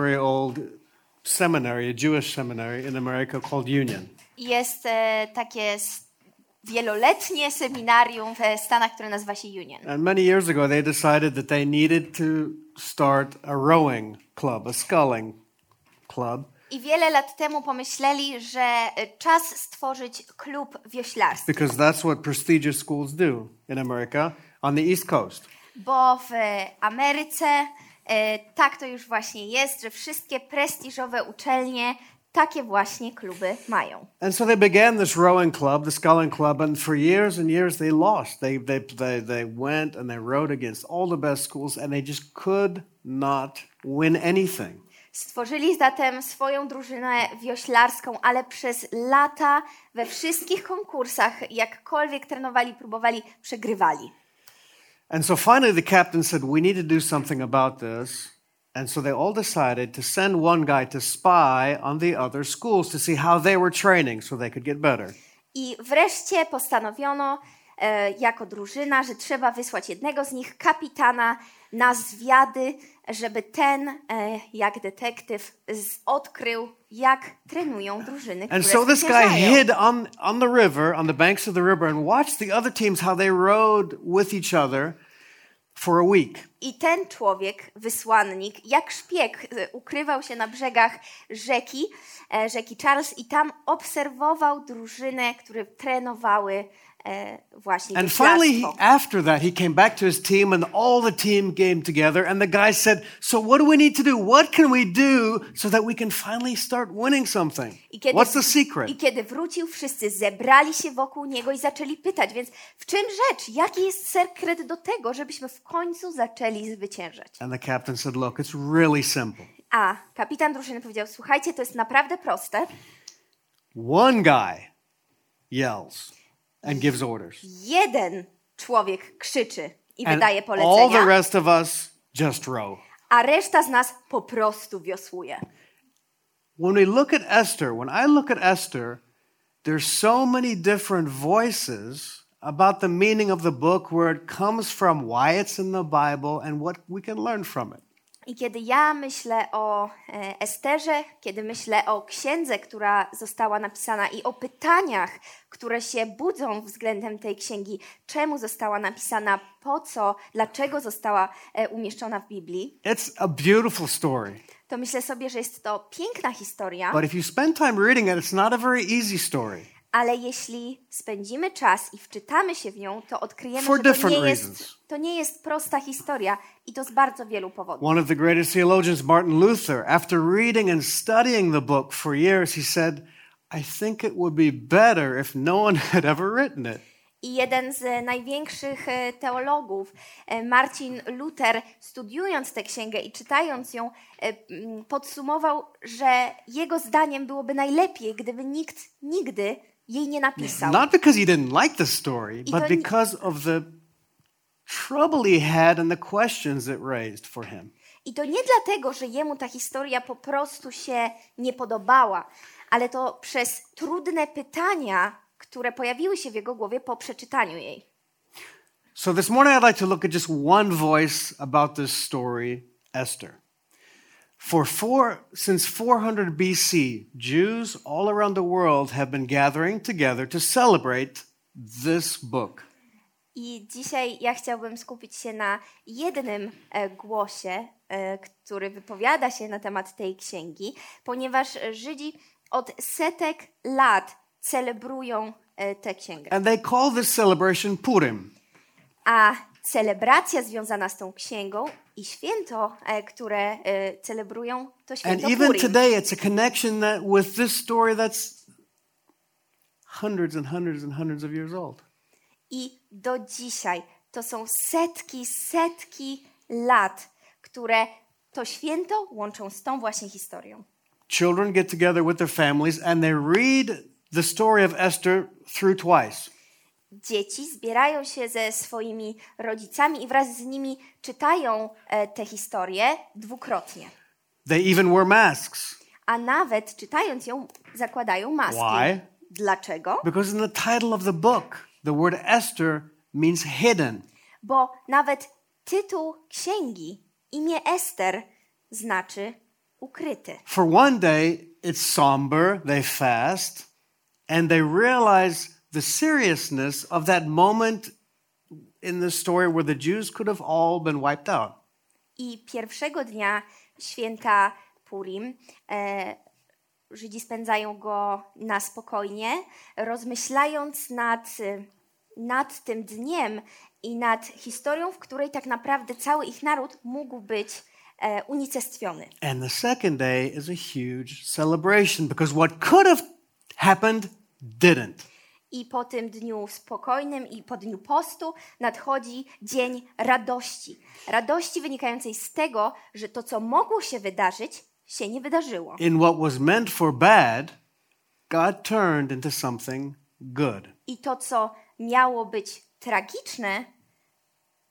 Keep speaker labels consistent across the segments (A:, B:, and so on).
A: Very old seminary, a Jewish seminary in America called Union.
B: Jest e, takie wieloletnie seminarium w Stanach, które nazywa się Union.
A: And many years ago, they decided that they needed to start a rowing club, a sculling club,
B: I wiele lat temu pomyśleli, że e, czas stworzyć klub wioślarski,
A: because that's what prestigious schools do in America on the East Coast.
B: bo w Ameryce e, tak to już właśnie jest, że wszystkie prestiżowe uczelnie takie właśnie kluby mają.
A: And so they began this rowing club, the sculling club, and for years and years they lost. They, they, they, they went and they rowed against all the best schools, and they just could not win anything.
B: Stworzyli zatem swoją drużynę wioślarską, ale przez lata we wszystkich konkursach, jakkolwiek trenowali, próbowali, przegrywali.
A: And so finally, the captain said, We need to do something about this. And so they all decided to send one guy to spy on the other schools to see how they were training so they could get better.
B: I wreszcie postanowiono e, jako drużyna, że trzeba wysłać jednego z nich, kapitana, na zwiady, żeby ten, e, jak detektyw, z, odkrył, jak trenują drużyny, które
A: And so this guy hid on, on the river, on the banks of the river, and watched the other teams how they rowed with each other for a week.
B: I ten człowiek, wysłannik, jak szpieg, e, ukrywał się na brzegach rzeki, e, rzeki Charles i tam obserwował drużyny, które trenowały e, właśnie
A: And finally, after that, he came back to his team, and all the team came together. And the guy said, So, what do we need to do? What can we do so that we can finally start winning something?
B: Kiedy,
A: What's the secret?
B: I kiedy wrócił, wszyscy zebrali się wokół niego i zaczęli pytać. Więc w czym rzecz? Jaki jest sekret do tego, żebyśmy w końcu zaczęli zwyciężać?
A: And the captain said, Look, it's really simple.
B: A kapitan drużyny powiedział: Słuchajcie, to jest naprawdę proste.
A: One guy yells and gives orders,
B: Jeden człowiek krzyczy i
A: and
B: wydaje
A: all the
B: polecenia,
A: rest of us just row.
B: a reszta z nas po prostu wiosłuje.
A: When we look at Esther, when I look at Esther, there's so many different voices about the meaning of the book, where it comes from, why it's in the Bible, and what we can learn from it.
B: I kiedy ja myślę o e, Esterze, kiedy myślę o księdze, która została napisana i o pytaniach, które się budzą względem tej księgi, czemu została napisana, po co, dlaczego została e, umieszczona w Biblii,
A: It's a beautiful story.
B: to myślę sobie, że jest to piękna historia,
A: But if you spend time reading it, it's not a very easy story.
B: Ale jeśli spędzimy czas i wczytamy się w nią, to odkryjemy,
A: For
B: że to nie, jest, to nie jest prosta historia i to z bardzo wielu powodów.
A: One of the greatest theologians, Martin Luther, after reading and studying the book for years, he said, I think it would be better if no one had ever written it.
B: I jeden z e, największych e, teologów, e, Marcin Luther, studiując tę księgę i czytając ją, podsumował, że jego zdaniem byłoby najlepiej, gdyby nikt nigdy jej nie napisał.
A: Not because he didn't like the story, but because of the trouble he had and the questions it raised for him.
B: I to nie dlatego, że jemu ta historia po prostu się nie podobała, ale to przez trudne pytania, które pojawiły się w jego głowie po przeczytaniu jej.
A: So this morning I'd like to look at just one voice about this story, Esther. For four, since 400 BC, Jews all around the world have been gathering together to celebrate this book.
B: I dzisiaj ja chciałbym skupić się na jednym e, głosie, e, który wypowiada się na temat tej księgi, ponieważ Żydzi od setek lat celebrują e, tę księgę.
A: And they call this celebration Purim.
B: A celebracja związana z tą księgą i święto, e, które e, celebrują, to
A: And
B: święto
A: even
B: Purim.
A: today, it's a connection that, with this story that's hundreds and hundreds and hundreds of years old.
B: I do dzisiaj to są setki, setki lat, które to święto łączą z tą właśnie historią.
A: Children get together with their families and they read the story of Esther through twice.
B: Dzieci zbierają się ze swoimi rodzicami i wraz z nimi czytają e, tę historię dwukrotnie.
A: They even wear masks.
B: A nawet czytając ją, zakładają maski.
A: Why?
B: Dlaczego?
A: Because in the title of the book, the word Esther means hidden.
B: Bo nawet tytuł księgi, imię Ester, znaczy ukryty.
A: For one day, it's somber, they fast, and they realize the seriousness of that moment in the story where the Jews could have all been wiped out.
B: I pierwszego dnia święta Purim e, Żydzi spędzają go na spokojnie, rozmyślając nad, e, nad tym dniem i nad historią, w której tak naprawdę cały ich naród mógł być e, unicestwiony.
A: And the second day is a huge celebration because what could have happened didn't.
B: I po tym dniu spokojnym i po dniu postu nadchodzi dzień radości. Radości wynikającej z tego, że to, co mogło się wydarzyć, się nie wydarzyło.
A: In what was meant for bad, God turned into something good.
B: I to, co miało być tragiczne,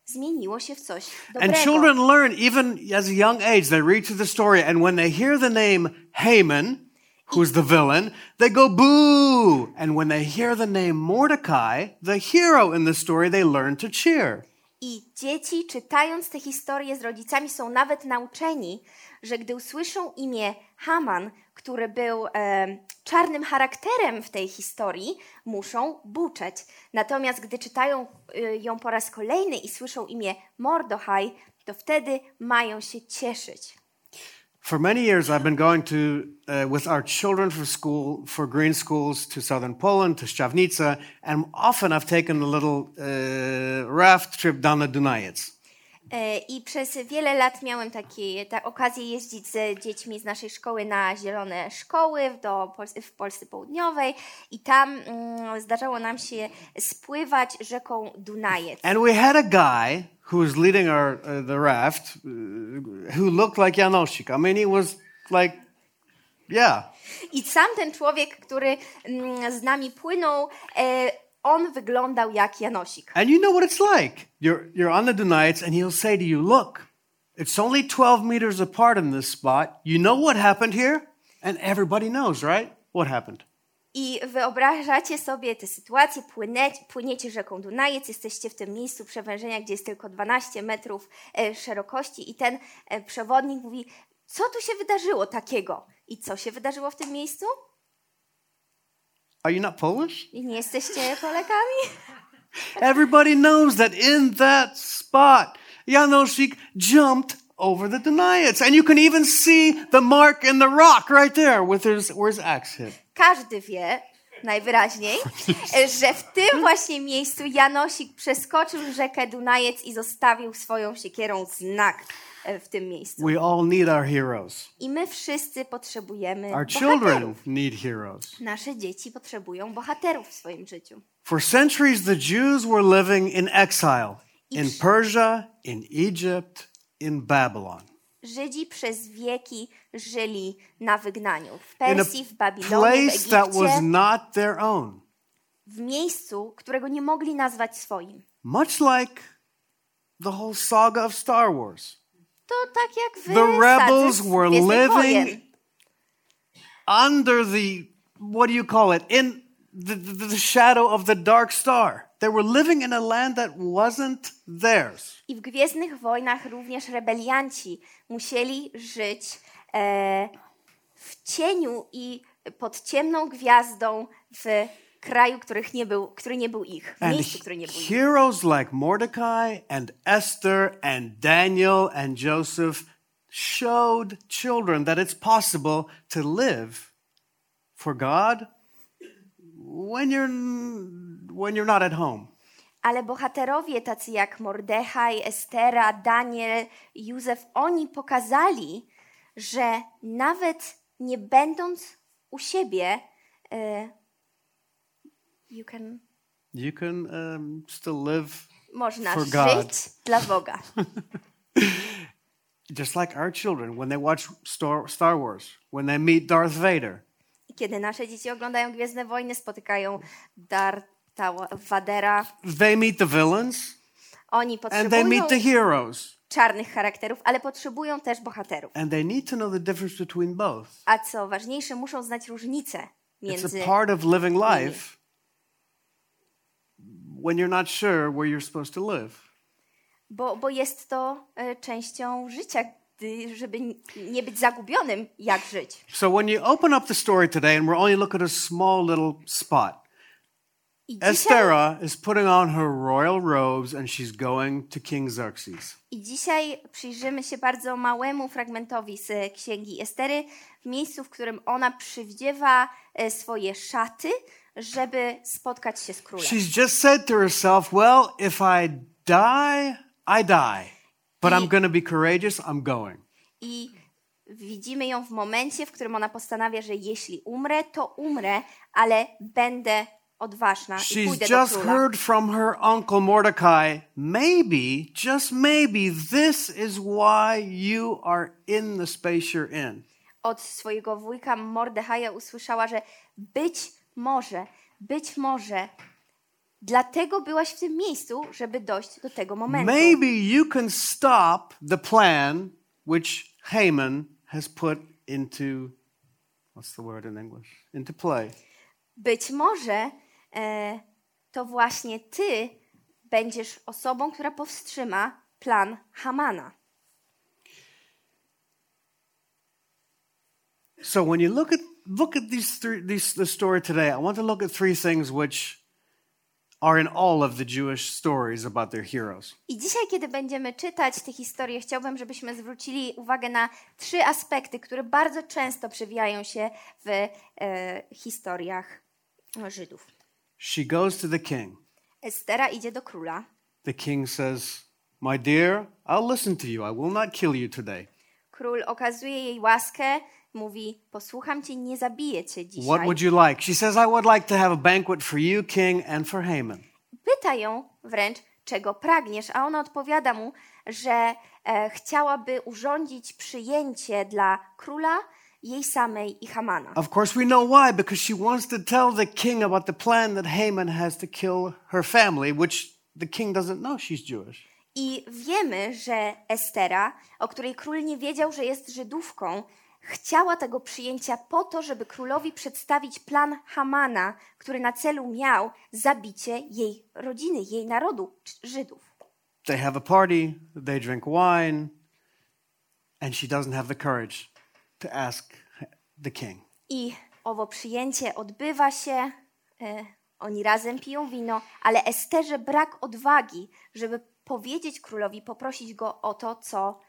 B: zmieniło się w coś
A: And
B: dobrego.
A: children learn even as a young age. They read through the story, and when they hear the name Haman, who's the villain, they go boo. And when they hear the name Mordecai, the hero in the story, they learn to cheer.
B: I dzieci, czytając te historie z rodzicami, są nawet nauczeni, że gdy usłyszą imię Haman, który był e, czarnym charakterem w tej historii, muszą buczeć. Natomiast gdy czytają e, ją po raz kolejny i słyszą imię Mordochaj, to wtedy mają się cieszyć.
A: For many years, I've been going to uh, with our children for school for green schools to southern Poland to Szczawnica, and often I've taken a little uh, raft trip down the Dunajec.
B: E, I przez wiele lat miałem takie, ta okazję jeździć z dziećmi z naszej szkoły na zielone szkoły do, w Polsce Południowej i tam mm, zdarzało nam się spływać rzeką Dunajec.
A: And we had a guy who was leading our uh, the raft, uh, who looked like Janosik. I mean, he was like, yeah.
B: I sam ten człowiek, który mm, z nami płynął, e, on wyglądał jak Janosik.
A: And you know what it's like. You're you're on the Dunajec, and he'll say to you, "Look, it's only 12 meters apart in this spot. You know what happened here?" And everybody knows, right? What happened?
B: I wyobrażacie sobie tę sytuację, płynie, płyniecie rzeką Dunajec, jesteście w tym miejscu przewężenia, gdzie jest tylko 12 metrów e, szerokości i ten e, przewodnik mówi, co tu się wydarzyło takiego? I co się wydarzyło w tym miejscu?
A: Are you not Polish?
B: Nie jesteście Polakami?
A: Everybody knows that in that spot, Janosik jumped over the Dunajec, and you can even see the mark in the rock right there with his where his axe hit.
B: Każdy wie, najwyraźniej, że w tym właśnie miejscu Janosik przeskoczył rzekę Dunajec i zostawił swoją siekierą znak w tym miejscu.
A: We all need our heroes.
B: I my wszyscy potrzebujemy
A: Our
B: bohaterów.
A: children need heroes.
B: Nasze dzieci potrzebują bohaterów w swoim życiu.
A: For centuries, the Jews were living in exile in Persia, in Egypt, in Babylon.
B: Żydzi przez wieki żyli na wygnaniu. W Persji, w Babilonie, w
A: place that was
B: Egipcie,
A: not their own.
B: w miejscu, którego nie mogli nazwać swoim.
A: Much like the whole saga of Star Wars.
B: To tak jak wy,
A: The rebels were living under the, what do you call it? In the, the, the shadow of the dark star. They were living in a land that wasn't theirs.
B: I w Gwiezdnych Wojnach również rebelianci musieli żyć e, w cieniu i pod ciemną gwiazdą w kraju, których nie był, który nie był ich, w
A: And
B: miejscu, który nie był ich.
A: heroes like Mordecai and Esther and Daniel and Joseph showed children that it's possible to live for God when you're when you're not at home.
B: Ale bohaterowie tacy jak Mordechaj, Estera, Daniel, Józef, oni pokazali, że nawet nie będąc u siebie, e, you can
A: You can um, still live
B: Można
A: For God.
B: dla Boga.
A: Just like our children when they watch Star, Wars, when they meet Darth Vader.
B: Kiedy nasze dzieci oglądają Gwiezdne Wojny, spotykają Darta Vadera,
A: They meet the villains
B: oni
A: and they
B: potrzebują
A: meet the heroes.
B: czarnych charakterów, ale potrzebują też bohaterów.
A: And they need to know the difference between both.
B: A co ważniejsze, muszą znać różnicę
A: It's
B: między
A: a part of living life when you're not sure where you're supposed to live.
B: bo, bo jest to e, częścią życia, gdy, żeby nie być zagubionym, jak żyć.
A: So when you open up the story today, and we're only looking at a small little spot,
B: I dzisiaj,
A: Esther is putting on her royal robes and she's going to King Xerxes.
B: I dzisiaj przyjrzymy się bardzo małemu fragmentowi z księgi Estery, w miejscu, w którym ona przywdziewa e, swoje szaty, żeby spotkać się z królem.
A: She's just said to herself, Well, if I die, I die. But I'm going to be courageous, I'm going.
B: I widzimy ją w momencie, w którym ona postanawia, że jeśli umrę, to umrę, ale będę odważna i
A: She's
B: pójdę do
A: just
B: króla.
A: heard from her uncle Mordecai, maybe, just maybe, this is why you are in the space you're in.
B: Od swojego wujka Mordechaja usłyszała, że być może, być może dlatego byłaś w tym miejscu, żeby dojść do tego momentu.
A: Maybe you can stop the plan which Haman has put into, what's the word in English? Into play.
B: Być może e, to właśnie ty będziesz osobą, która powstrzyma plan Hamana.
A: So when you look at look at these three these the story today, I want to look at three things which are in all of the Jewish stories about their heroes.
B: I dzisiaj, kiedy będziemy czytać tę historię, chciałbym, żebyśmy zwrócili uwagę na trzy aspekty, które bardzo często przewijają się w e, historiach Żydów.
A: She goes to the king.
B: Estera idzie do króla.
A: The king says, "My dear, I'll listen to you. I will not kill you today.
B: Król okazuje jej łaskę, mówi: Posłucham cię, nie zabiję cię
A: What
B: dzisiaj.
A: would you like?" She says, "I would like to have a banquet for you, king, and for Haman."
B: Pyta ją wręcz, czego pragniesz, a ona odpowiada mu, że e, chciałaby urządzić przyjęcie dla króla, jej samej i Hamana.
A: Of course, we know why because she wants to tell the king about the plan that Haman has to kill her family, which the king doesn't know she's Jewish.
B: I wiemy, że Estera, o której król nie wiedział, że jest Żydówką, chciała tego przyjęcia po to, żeby królowi przedstawić plan Hamana, który na celu miał zabicie jej rodziny, jej narodu, Żydów.
A: They have a party, they drink wine, and she doesn't have the courage to ask the king.
B: I owo przyjęcie odbywa się, e, oni razem piją wino, ale Esterze brak odwagi, żeby powiedzieć królowi, poprosić go o to, co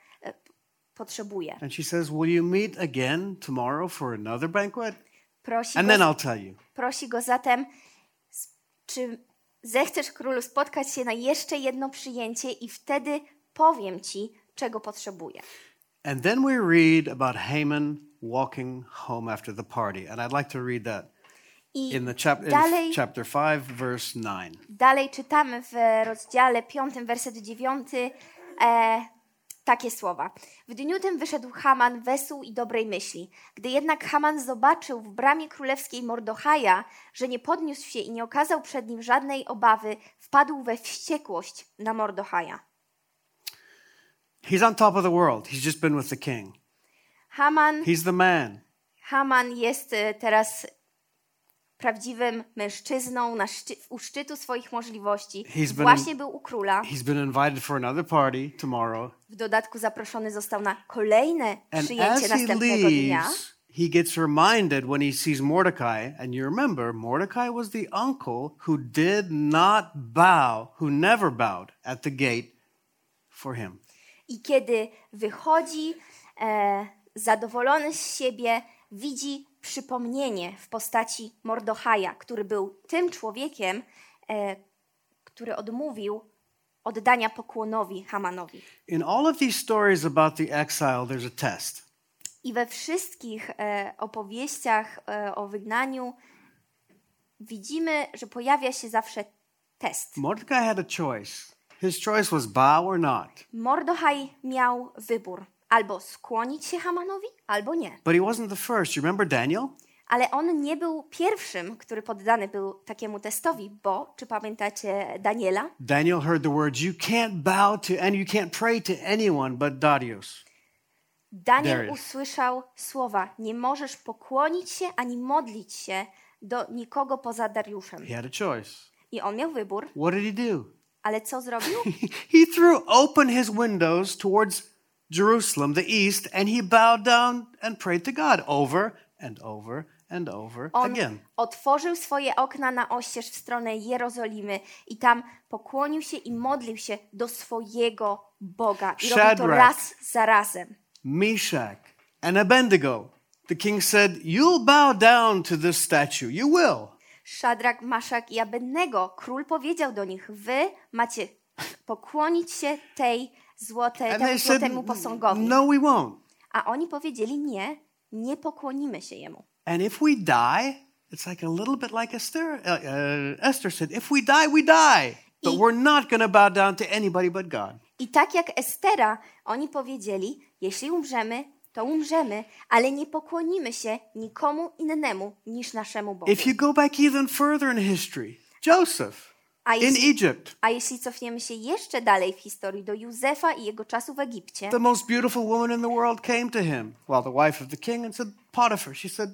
B: potrzebuje.
A: And she says, Will you meet again tomorrow for another banquet?
B: Prosi
A: And
B: go,
A: then I'll tell you.
B: prosi go zatem, czy zechcesz królu spotkać się na jeszcze jedno przyjęcie i wtedy powiem ci, czego potrzebuję.
A: And then we read about Haman walking home after the party. And I'd like to read that
B: I
A: in the chap- in
B: dalej,
A: chapter 5, verse 9.
B: dalej czytamy w rozdziale 5, werset 9 e, takie słowa. W dniu tym wyszedł Haman wesół i dobrej myśli. Gdy jednak Haman zobaczył w bramie królewskiej Mordochaja, że nie podniósł się i nie okazał przed nim żadnej obawy, wpadł we wściekłość na Mordochaja.
A: He's on top of the world. He's just been with the king.
B: Haman
A: He's the man.
B: Haman jest e, teraz prawdziwym mężczyzną na szczy- u szczytu swoich możliwości.
A: He's
B: Właśnie był u króla.
A: He's been invited for another party tomorrow.
B: W dodatku zaproszony został na kolejne
A: And
B: przyjęcie następnego dnia.
A: leaves, he gets reminded when he sees Mordecai. And you remember, Mordecai was the uncle who did not bow, who never bowed at the gate for him.
B: I kiedy wychodzi e, zadowolony z siebie, widzi przypomnienie w postaci Mordochaja, który był tym człowiekiem, e, który odmówił oddania pokłonowi Hamanowi.
A: In all of these stories about the exile, there's a test.
B: I we wszystkich e, opowieściach e, o wygnaniu widzimy, że pojawia się zawsze test.
A: Mordecai had a choice. His choice was bow or not.
B: Mordochaj miał wybór. Albo skłonić się Hamanowi, albo nie.
A: But he wasn't the first. You remember Daniel?
B: Ale on nie był pierwszym, który poddany był takiemu testowi, bo, czy pamiętacie Daniela?
A: Daniel heard the words, You can't bow to and you can't pray to anyone but Darius.
B: Daniel
A: Darius.
B: usłyszał słowa: Nie możesz pokłonić się ani modlić się do nikogo poza Dariuszem.
A: He had a choice.
B: I on miał wybór,
A: What did he do?
B: ale co zrobił?
A: He threw open his windows towards Jerusalem, the east, and he bowed down and prayed to God over and over and over
B: On
A: again.
B: otworzył swoje okna na oścież w stronę Jerozolimy i tam pokłonił się i modlił się do swojego Boga. I robił to
A: Shadrach.
B: raz za razem.
A: Meshach and Abednego. The king said, You'll bow down to this statue. You will.
B: Szadrak, Maszak i Abednego, król powiedział do nich, wy macie pokłonić się tej złotej,
A: And
B: temu złotemu posągowi.
A: No, we won't.
B: A oni powiedzieli, nie, nie pokłonimy się jemu.
A: And if we die, it's like a little bit like Esther. Uh, uh, Esther said, If we die, we die. But
B: I-
A: we're not going to bow down to anybody but God.
B: I tak jak Estera, oni powiedzieli, jeśli umrzemy, to umrzemy, ale nie pokłonimy się nikomu innemu niż naszemu Bogu.
A: If you go back even further in history, Joseph
B: A
A: in
B: jeśli,
A: Egypt,
B: a jeśli cofniemy się jeszcze dalej w historii do Józefa i jego czasu w Egipcie,
A: the most beautiful woman in the world came to him, well, the wife of the king, and said, Potiphar, she said,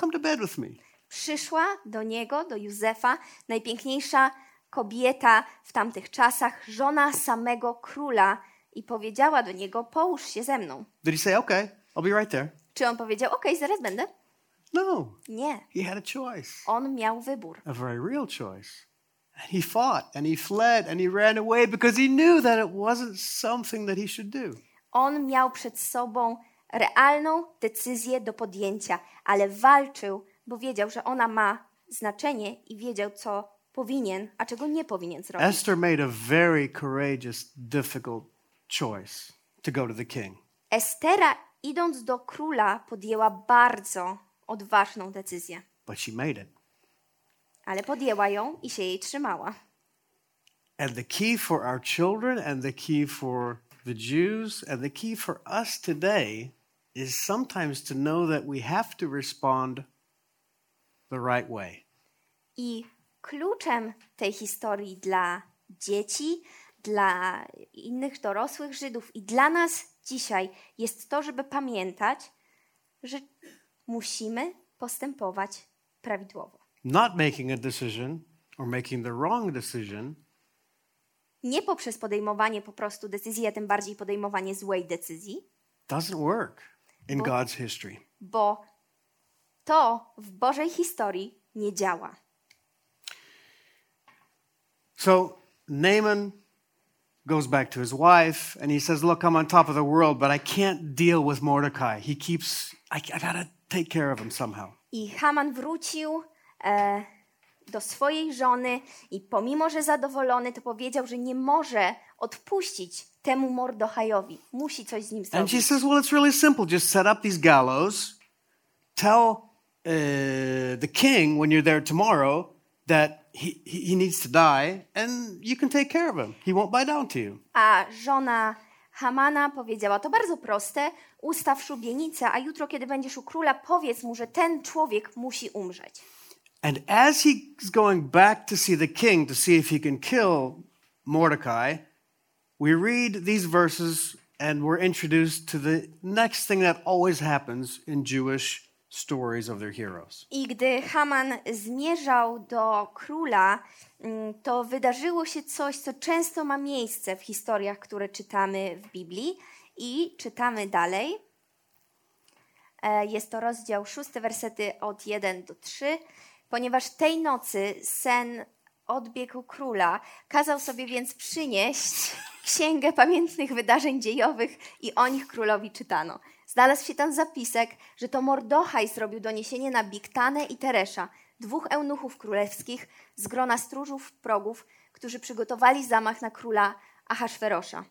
A: Come to bed with me.
B: przyszła do niego, do Józefa, najpiękniejsza kobieta w tamtych czasach, żona samego króla i powiedziała do niego, połóż się ze mną.
A: Did he say, Okay, I'll be right there?
B: Czy on powiedział, okej, zaraz będę?
A: No,
B: Nie.
A: he had a choice,
B: On miał wybór.
A: a very real choice. And he fought and he fled and he ran away because he knew that it wasn't something that he should do.
B: On miał przed sobą realną decyzję do podjęcia, ale walczył, bo wiedział, że ona ma znaczenie i wiedział, co powinien, a czego nie powinien zrobić.
A: Esther made a very courageous, difficult choice to go to the king.
B: Estera, idąc do króla, podjęła bardzo odważną decyzję,
A: But she made it.
B: Ale podjęła ją i się jej trzymała.
A: And the key for our children, and the key for the Jews, and the key for us today is sometimes to know that we have to respond the right way.
B: I kluczem tej historii dla dzieci, dla innych dorosłych Żydów i dla nas dzisiaj jest to, żeby pamiętać, że musimy postępować prawidłowo.
A: Not making a decision or making the wrong decision
B: Nie poprzez podejmowanie po prostu decyzji, a tym bardziej podejmowanie złej decyzji,
A: doesn't work in
B: Bo-
A: God's history.
B: bo to w Bożej historii nie działa.
A: So Naaman goes back to his wife and he says, Look, I'm on top of the world, but I can't deal with Mordecai. He keeps, I, I gotta take care of him somehow.
B: I Haman wrócił e, do swojej żony i pomimo, że zadowolony, to powiedział, że nie może odpuścić temu Mordochajowi. Musi coś z nim
A: And she
B: zrobić.
A: says, Well, it's really simple. Just set up these gallows, tell uh, the king when you're there tomorrow that he, he needs to die, and you can take care of him. He won't bow down to you.
B: A żona Hamana powiedziała, to bardzo proste, ustaw szubienicę, a jutro, kiedy będziesz u króla, powiedz mu, że ten człowiek musi umrzeć.
A: And as he's going back to see the king to see if he can kill Mordecai, we read these verses and we're introduced to the next thing that always happens in Jewish stories of their heroes.
B: I gdy Haman zmierzał do króla, mm, to wydarzyło się coś, co często ma miejsce w historiach, które czytamy w Biblii. I czytamy dalej. E, Jest to rozdział 6, wersety od 1 do 3. Ponieważ tej nocy sen odbiegł króla, kazał sobie więc przynieść księgę pamiętnych wydarzeń dziejowych i o nich królowi czytano. Znalazł się tam zapisek, że to Mordochaj zrobił doniesienie na Biktanę i Teresza, dwóch eunuchów królewskich z grona stróżów progów, którzy przygotowali zamach na króla Ahasferosza.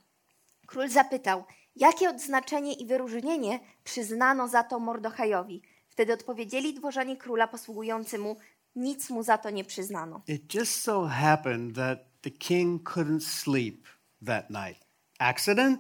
B: Król zapytał, jakie odznaczenie i wyróżnienie przyznano za to Mordochajowi. Wtedy odpowiedzieli dworzanie króla posługujący mu, nic mu za to nie przyznano.
A: It just so happened that the king couldn't sleep that night. Accident?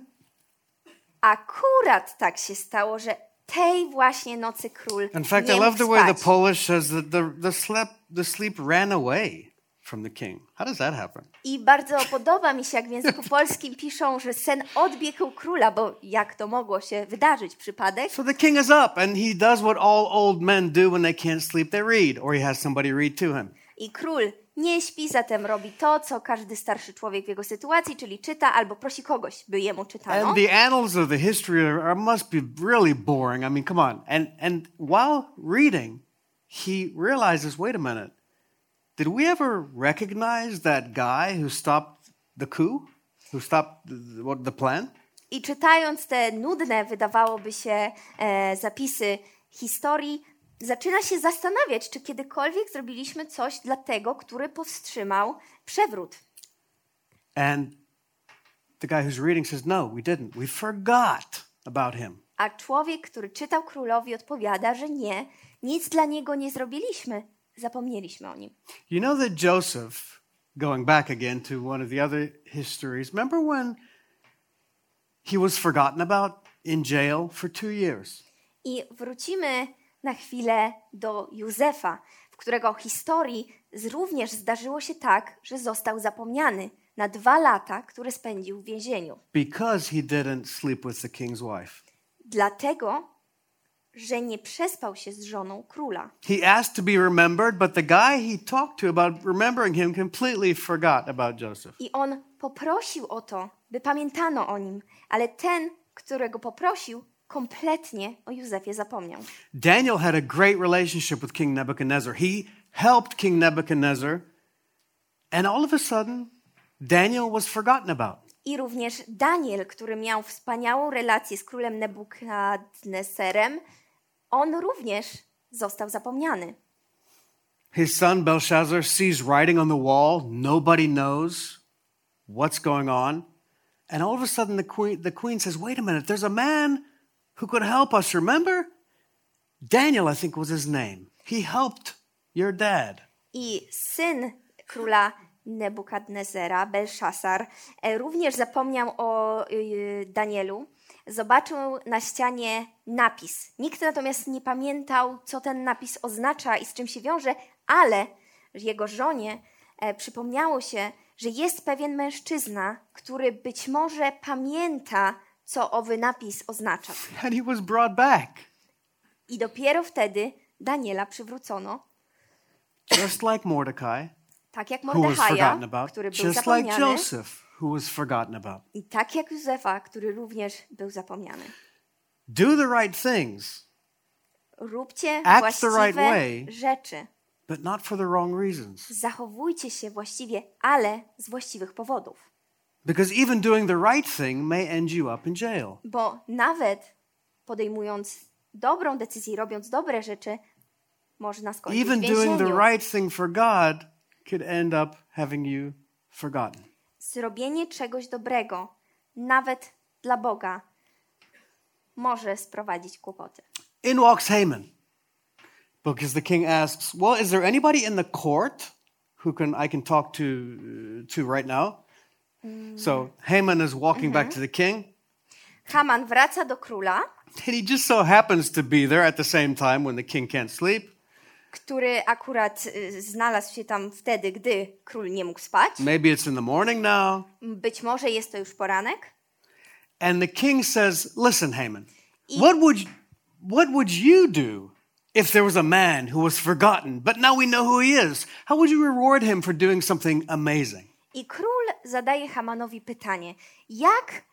B: Akurat tak się stało, że tej właśnie nocy król
A: In fact,
B: nie
A: I love
B: mógł
A: the way the
B: spać.
A: Polish says that the, the, sleep, the sleep ran away from the king. How does that happen?
B: I bardzo podoba mi się, jak w języku polskim piszą, że sen odbiegł króla, bo jak to mogło się wydarzyć? Przypadek?
A: So the king is up and he does what all old men do when they can't sleep, they read, or he has somebody read to him.
B: I król nie śpi, zatem robi to, co każdy starszy człowiek w jego sytuacji, czyli czyta albo prosi kogoś, by jemu czytano.
A: And the annals of the history are, must be really boring. I mean, come on. And and while reading, he realizes, wait a minute, did we ever recognize that guy who stopped the coup, who stopped the, what, the plan?
B: I czytając te nudne, wydawałoby się, e, zapisy historii, zaczyna się zastanawiać, czy kiedykolwiek zrobiliśmy coś dla tego, który powstrzymał przewrót.
A: And the guy who's reading says, no, we didn't. We forgot about him.
B: A człowiek, który czytał królowi, odpowiada, że nie, nic dla niego nie zrobiliśmy, zapomnieliśmy o nim.
A: You know that Joseph, going back again to one of the other histories, remember when he was forgotten about in jail for two years?
B: I wrócimy na chwilę do Józefa, w którego historii również zdarzyło się tak, że został zapomniany na dwa lata, które spędził w więzieniu.
A: Because he didn't sleep with the king's wife.
B: Dlatego, że nie przespał się z żoną króla.
A: He asked to be remembered, but the guy he talked to about remembering him completely forgot about Joseph.
B: I on poprosił o to, by pamiętano o nim, ale ten, którego poprosił, kompletnie o Józefie zapomniał.
A: Daniel had a great relationship with King Nebuchadnezzar. He helped King Nebuchadnezzar, and all of a sudden, Daniel was forgotten about.
B: I również Daniel, który miał wspaniałą relację z królem Nebukadneserem, on również został zapomniany.
A: His son Belshazzar sees writing on the wall. Nobody knows what's going on. And all of a sudden, the queen, the queen says, Wait a minute, there's a man who could help us. Remember? Daniel, I think, was his name. He helped your dad.
B: I syn króla Nebukadnezera, Belszasar, e, również zapomniał o y, Danielu. Zobaczył na ścianie napis. Nikt natomiast nie pamiętał, co ten napis oznacza i z czym się wiąże, ale jego żonie e, przypomniało się, że jest pewien mężczyzna, który być może pamięta, co owy napis oznacza.
A: And he was brought back,
B: I dopiero wtedy Daniela przywrócono,
A: just like Mordecai,
B: tak jak Mordechaja, który był
A: just like
B: zapomniany.
A: Joseph, who was forgotten about.
B: I tak jak Józefa, który również był zapomniany.
A: Do the right things,
B: Róbcie
A: Act the
B: właściwe
A: right way.
B: rzeczy.
A: but not for the wrong reasons.
B: Zachowujcie się właściwie, ale z właściwych powodów.
A: Because even doing the right thing may end you up in jail.
B: Bo nawet podejmując dobrą decyzję, robiąc dobre rzeczy, można skończyć
A: Even
B: w
A: doing the
B: więzieniu.
A: right thing for God could end up having you forgotten.
B: Zrobienie czegoś dobrego, nawet dla Boga, może sprowadzić kłopoty.
A: In walks Haman. Because the king asks, Well, is there anybody in the court who can I can talk to to right now? So Haman is walking back to the king,
B: Haman wraca do króla,
A: and he just so happens to be there at the same time when the king can't sleep.
B: Który akurat y, znalazł się tam wtedy, gdy król nie mógł spać.
A: Maybe it's in the morning now.
B: Być może jest to już poranek.
A: And the king says, Listen, Haman, what would what would you do if there was a man who was forgotten, but now we know who he is? How would you reward him for doing something amazing?
B: I król zadaje Hamanowi pytanie: Jak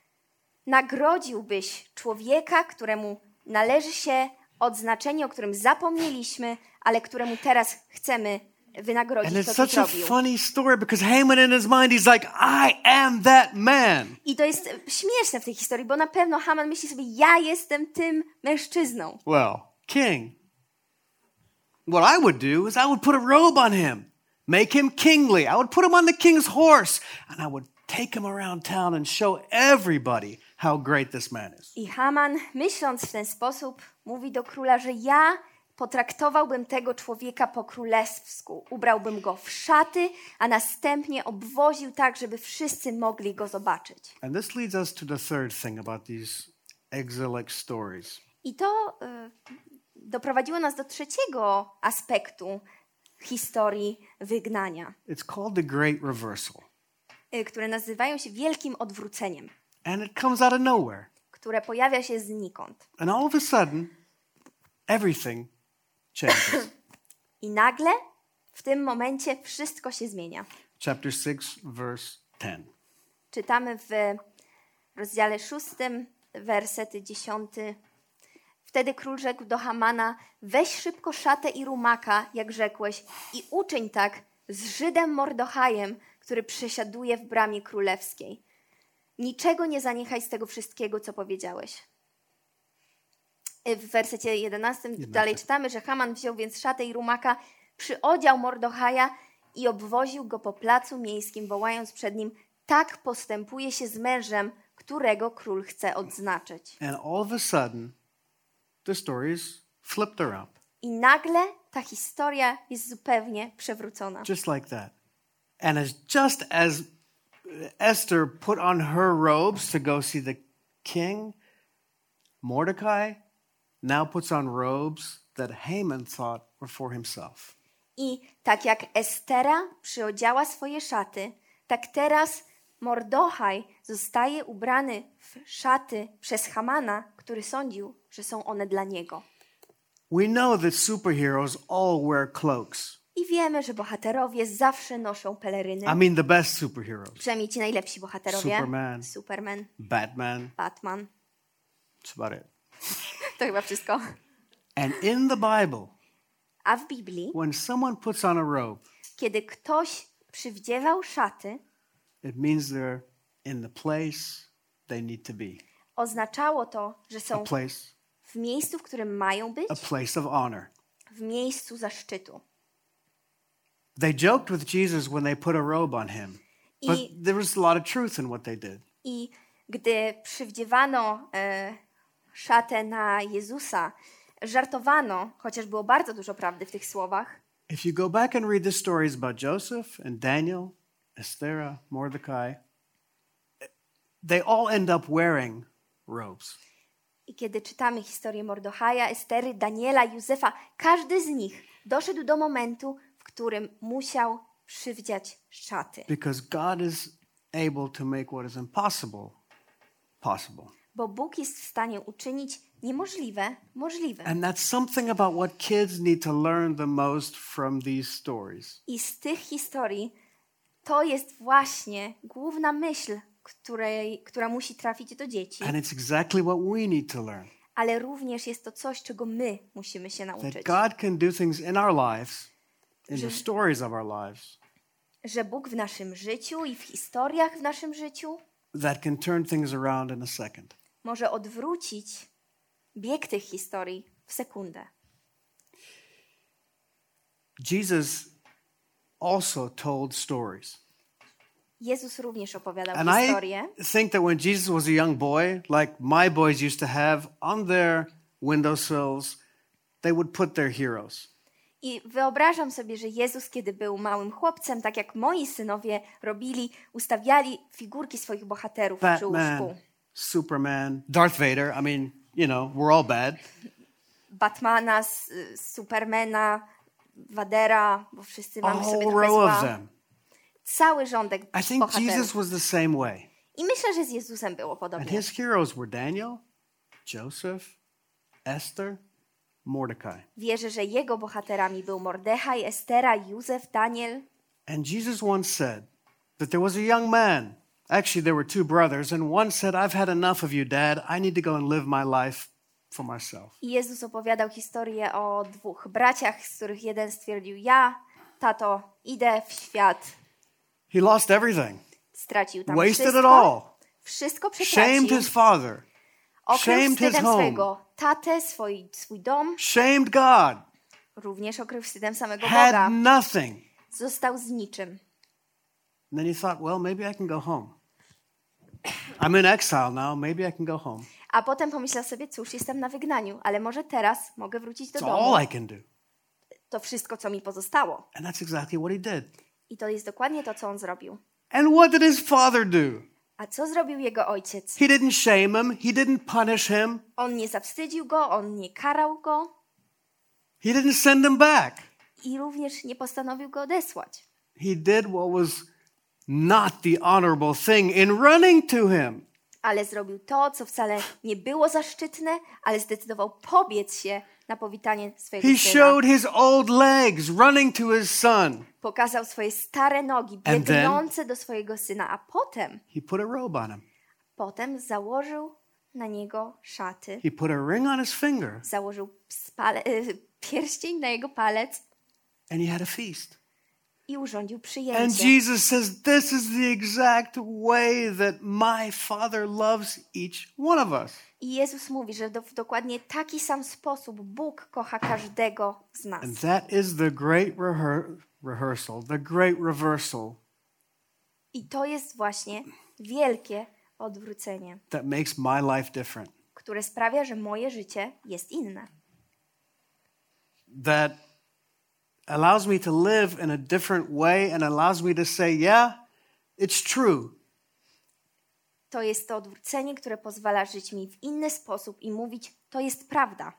B: nagrodziłbyś człowieka, któremu należy się odznaczenie, o którym zapomnieliśmy, ale któremu teraz chcemy
A: And
B: wynagrodzić
A: it's
B: to, co
A: such a funny story because Haman in his mind, he's like, I am that man.
B: I to jest śmieszne w tej historii, bo na pewno Haman myśli sobie: Ja jestem tym mężczyzną.
A: Well, king, what I would do is I would put a robe on him, make him kingly. I would put him on the king's horse, and I would take him around town and show everybody how great this man is.
B: I Haman, myśląc w ten sposób, mówi do króla, że ja Potraktowałbym tego człowieka po królewsku, ubrałbym go w szaty, a następnie obwoził tak, żeby wszyscy mogli go zobaczyć.
A: And this leads us to the third thing about these exilic stories.
B: I to y, doprowadziło nas do trzeciego aspektu historii wygnania,
A: It's called the Great Reversal.
B: y, które nazywają się wielkim odwróceniem,
A: And it comes out of nowhere.
B: które pojawia się znikąd.
A: And all of a sudden, everything changes.
B: I nagle w tym momencie wszystko się zmienia.
A: Chapter 6, verse 10.
B: Czytamy w rozdziale szóstym, wersety dziesiąty. Wtedy król rzekł do Hamana: Weź szybko szatę i rumaka, jak rzekłeś, i uczyń tak z Żydem Mordochajem, który przesiaduje w bramie królewskiej. Niczego nie zaniechaj z tego wszystkiego, co powiedziałeś. Y, W wersecie 11 dalej czytamy, że Haman wziął więc szatę i rumaka, przyodział Mordochaja i obwoził go po placu miejskim, wołając przed nim: Tak postępuje się z mężem, którego król chce odznaczyć.
A: And all of a sudden, the story is flipped around.
B: I nagle ta historia jest zupełnie przewrócona.
A: Just like that. And as just as Esther put on her robes to go see the king, Mordecai now puts on robes that Haman thought were for himself.
B: I tak jak Estera przyodziała swoje szaty, tak teraz Mordochaj zostaje ubrany w szaty przez Hamana, który sądził, że są one dla niego.
A: We know that superheroes all wear cloaks.
B: I wiemy, że bohaterowie zawsze noszą peleryny.
A: I mean, the best superheroes
B: Przynajmniej ci najlepsi bohaterowie.
A: Superman.
B: Superman,
A: Batman,
B: Batman.
A: that's about it.
B: To chyba wszystko.
A: And in the Bible,
B: A w Biblii,
A: when someone puts on a robe,
B: kiedy ktoś przywdziewał szaty,
A: it means they're in the place they need to be.
B: oznaczało to, że
A: A
B: są
A: place,
B: w miejscu, w którym mają być,
A: a place of honor.
B: w miejscu zaszczytu.
A: They joked with Jesus when they put a robe on him, but
B: I-
A: there was a lot of truth in what they did.
B: I gdy przywdziewano e, szatę na Jezusa, żartowano, chociaż było bardzo dużo prawdy w tych słowach.
A: If you go back and read the stories about Joseph and Daniel, Esther, Mordecai, they all end up wearing robes.
B: I kiedy czytamy historię Mordochaja, Estery, Daniela, Józefa, każdy z nich doszedł do momentu, w którym musiał przywdziać szaty.
A: Because God is able to make what is impossible possible.
B: Bo Bóg jest w stanie uczynić niemożliwe możliwym.
A: And that's something about what kids need to learn the most from these stories.
B: I z tych historii to jest właśnie główna myśl, której, która musi trafić do dzieci,
A: And it's exactly what we need to learn.
B: ale również jest to coś, czego my musimy się
A: That
B: nauczyć.
A: God can do things in our lives, in the stories of our lives,
B: Że Bóg w naszym życiu i w historiach w naszym życiu
A: that can turn things around in a second.
B: Może odwrócić bieg tych historii w sekundę.
A: Jesus also told stories.
B: Jezus również opowiadał
A: And
B: historię.
A: I think that when Jesus was a young boy, like my boys used to have on their windowsills, they would put their heroes.
B: I wyobrażam sobie, że Jezus, kiedy był małym chłopcem, tak jak moi synowie robili, ustawiali figurki swoich bohaterów przy
A: Batman,
B: łóżku.
A: Superman, Darth Vader. I mean, you know, we're all bad.
B: Batmana, Supermana, Wadera, bo wszyscy mamy sobie
A: whole
B: trochę
A: row of them.
B: Cały rządek
A: I think
B: bohaterów.
A: Jesus was the same way.
B: I myślę, że z Jezusem było
A: And
B: podobnie.
A: his heroes were Daniel, Joseph, Esther, Mordecai.
B: Wierzę, że jego bohaterami był Mordechaj, Estera, Józef, Daniel.
A: And Jesus once said that there was a young man. Actually, there were two brothers, and one said, I've had enough of you, Dad. I need to go and live my life for myself.
B: I Jezus opowiadał historię o dwóch braciach, z których jeden stwierdził: Ja, tato, idę w świat.
A: He lost everything,
B: Stracił tam
A: wasted
B: wszystko.
A: it all,
B: Wszystko
A: shamed
B: przetracił.
A: his father,
B: Okrył
A: shamed his home.
B: swojego tatę, swój, swój dom.
A: shamed God,
B: Również okrył wstydem samego
A: had
B: Boga.
A: nothing.
B: Został z niczym.
A: And then he thought, well, maybe I can go home. I'm in exile now. Maybe I can go home.
B: A potem pomyślał sobie, cóż, jestem na wygnaniu, ale może teraz mogę wrócić do
A: It's
B: domu.
A: all I can do.
B: To wszystko, co mi pozostało.
A: And that's exactly what he did.
B: I to jest dokładnie to, co on zrobił.
A: And what did his father do?
B: A co zrobił jego ojciec?
A: He didn't shame him, he didn't punish him,
B: On nie zawstydził go, on nie karał go
A: he didn't send him back.
B: i również nie postanowił go odesłać.
A: He did what was not the honorable thing in running to him.
B: Ale zrobił to, co wcale nie było zaszczytne, ale zdecydował pobiec się na powitanie swojego
A: He
B: syna.
A: showed his old legs running to his son.
B: Pokazał swoje stare nogi,
A: And then-
B: biegnące do swojego syna, a potem,
A: He put a robe on him.
B: potem założył na niego szaty,
A: He put a ring on his finger,
B: założył spale, y, pierścień na jego palec
A: and he had a feast.
B: I urządził
A: And
B: przyjęcie.
A: Jesus says, This is the exact way that my Father loves each one of us.
B: I Jezus mówi, że do, w dokładnie taki sam sposób Bóg kocha każdego z nas.
A: And that is the great rehe- rehearsal, the great reversal
B: I to jest właśnie wielkie odwrócenie,
A: that makes my life different.
B: które sprawia, że moje życie jest inne.
A: That allows me to live in a different way and allows me to say, Yeah, it's true.
B: To jest to odwrócenie, które pozwala żyć mi w inny sposób i mówić, to jest prawda.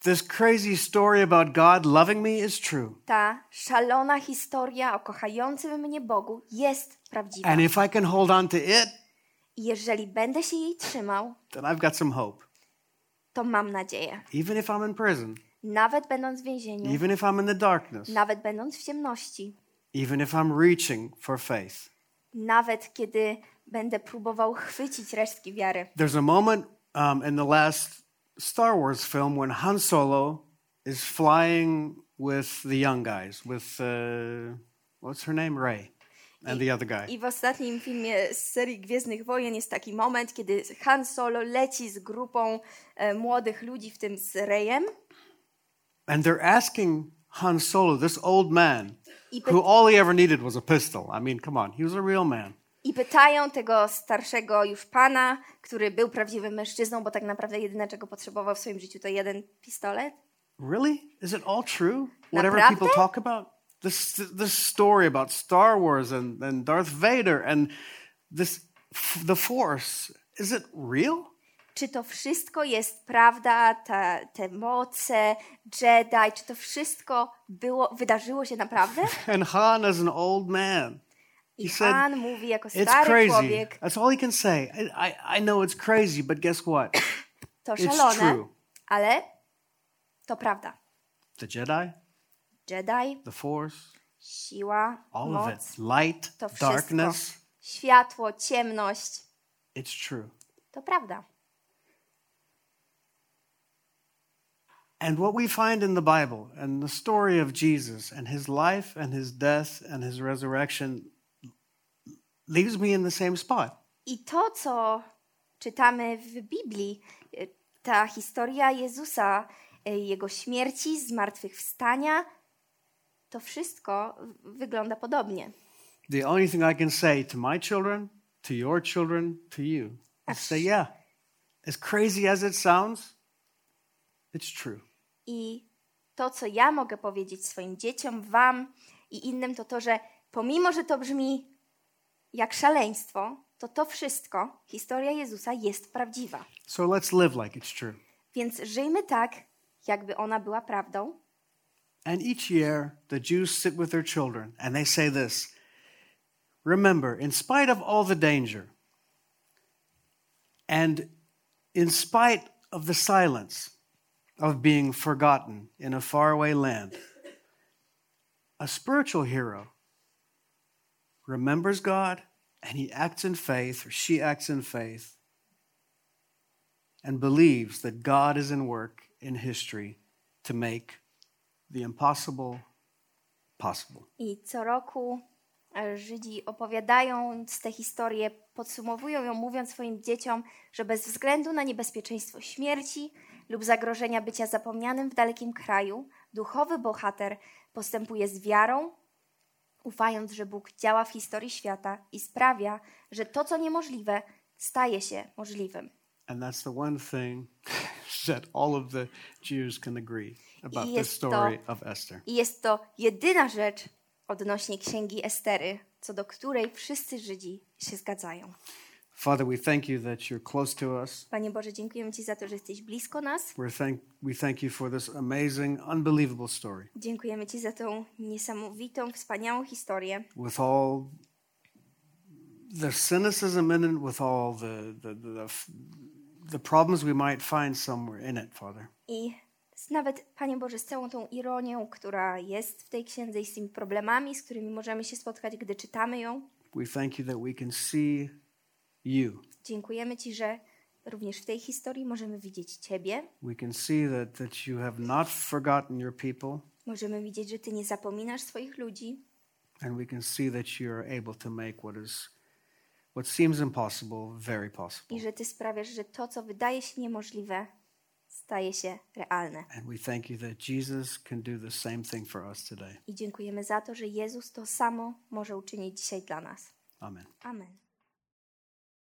A: This crazy story about God loving me is true.
B: Ta szalona historia o kochającym mnie Bogu jest prawdziwa.
A: And if I can hold on to it,
B: jeżeli będę się jej trzymał,
A: then I've got some hope.
B: to mam nadzieję.
A: Even if I'm in prison,
B: Nawet będąc w więzieniu,
A: even if I'm in the darkness,
B: nawet będąc w ciemności,
A: even if I'm reaching for faith.
B: nawet kiedy będę próbował chwycić resztki wiary.
A: There's a moment um, in the last Star Wars film when Han Solo is flying with the young guys, with uh, what's her name, Ray, and the other guy.
B: I w ostatnim filmie z serii Gwiezdnych Wojen jest taki moment, kiedy Han Solo leci z grupą e, młodych ludzi, w tym z Reyem.
A: And they're asking Han Solo, this old man, who all he ever needed was a pistol. I mean, come on, he was a real man.
B: I pytają tego starszego już pana, który był prawdziwym mężczyzną, bo tak naprawdę jedyne, czego potrzebował w swoim życiu, to jeden pistolet.
A: Really? Is it all true? Whatever
B: Naprawdę?
A: people talk about? This this story about Star Wars and, and Darth Vader and this the Force. Is it real?
B: Czy to wszystko jest prawda, ta, te moce, Jedi, czy to wszystko było, wydarzyło się naprawdę?
A: And Han as an old man.
B: I
A: He said,
B: Han mówi jako
A: It's
B: stary
A: crazy.
B: człowiek,
A: That's all he can say. I, I, know it's crazy, but guess what?
B: to szalone, ale to prawda.
A: The Jedi,
B: Jedi,
A: the Force,
B: siła,
A: all of
B: moc,
A: it. Light,
B: to wszystko.
A: darkness.
B: Światło, ciemność,
A: It's true.
B: to prawda.
A: And what we find in the Bible and the story of Jesus and his life and his death and his resurrection leaves me in the same spot.
B: I to, co czytamy w Biblii, y, ta historia Jezusa, y, jego śmierci, zmartwychwstania, to wszystko wygląda podobnie.
A: The only thing I can say to my children, to your children, to you is say, yeah, as crazy as it sounds, it's true.
B: I to, co ja mogę powiedzieć swoim dzieciom, wam i innym, to to, że pomimo, że to brzmi jak szaleństwo, to to wszystko, historia Jezusa jest prawdziwa.
A: So let's live like it's true.
B: Więc żyjmy tak, jakby ona była prawdą.
A: And each year, the Jews sit with their children and they say this Remember, in spite of all the danger, and in spite of the silence of being forgotten in a faraway land, a spiritual hero remembers God and he acts in faith, or she acts in faith, and believes that God is in work in history to make the impossible possible.
B: I co roku Żydzi opowiadają tę historię, podsumowują ją, mówiąc swoim dzieciom, że bez względu na niebezpieczeństwo śmierci lub zagrożenia bycia zapomnianym w dalekim kraju, duchowy bohater postępuje z wiarą, ufając, że Bóg działa w historii świata i sprawia, że to, co niemożliwe, staje się możliwym.
A: And that's the one thing that all of the Jews can agree about
B: to-
A: story of Esther.
B: I jest to jedyna rzecz odnośnie księgi Estery, co do której wszyscy Żydzi się zgadzają.
A: Father, we thank you that you're close to us.
B: Panie Boże, dziękujemy Ci za to, że jesteś blisko nas.
A: We're thank, we thank you for this amazing, unbelievable story
B: Dziękujemy Ci za tą niesamowitą, wspaniałą historię.
A: with all the cynicism in it, with all the, the, the, the problems we might find somewhere in it, Father.
B: I nawet, Panie Boże, z całą tą ironią, która jest w tej księdze i z tymi problemami, z którymi możemy się spotkać, gdy czytamy ją,
A: We thank you that we can see you.
B: dziękujemy Ci, że również w tej historii możemy widzieć Ciebie,
A: We can see that, that you have not forgotten your people,
B: możemy widzieć, że Ty nie zapominasz swoich ludzi
A: and we can see that you are able to make what is what seems impossible very possible.
B: i że Ty sprawiasz, że to, co wydaje się niemożliwe, staje się realne.
A: And we thank you that Jesus can do the same thing for us today.
B: I dziękujemy za to, że Jezus to samo może uczynić dzisiaj dla nas.
A: Amen.
B: Amen.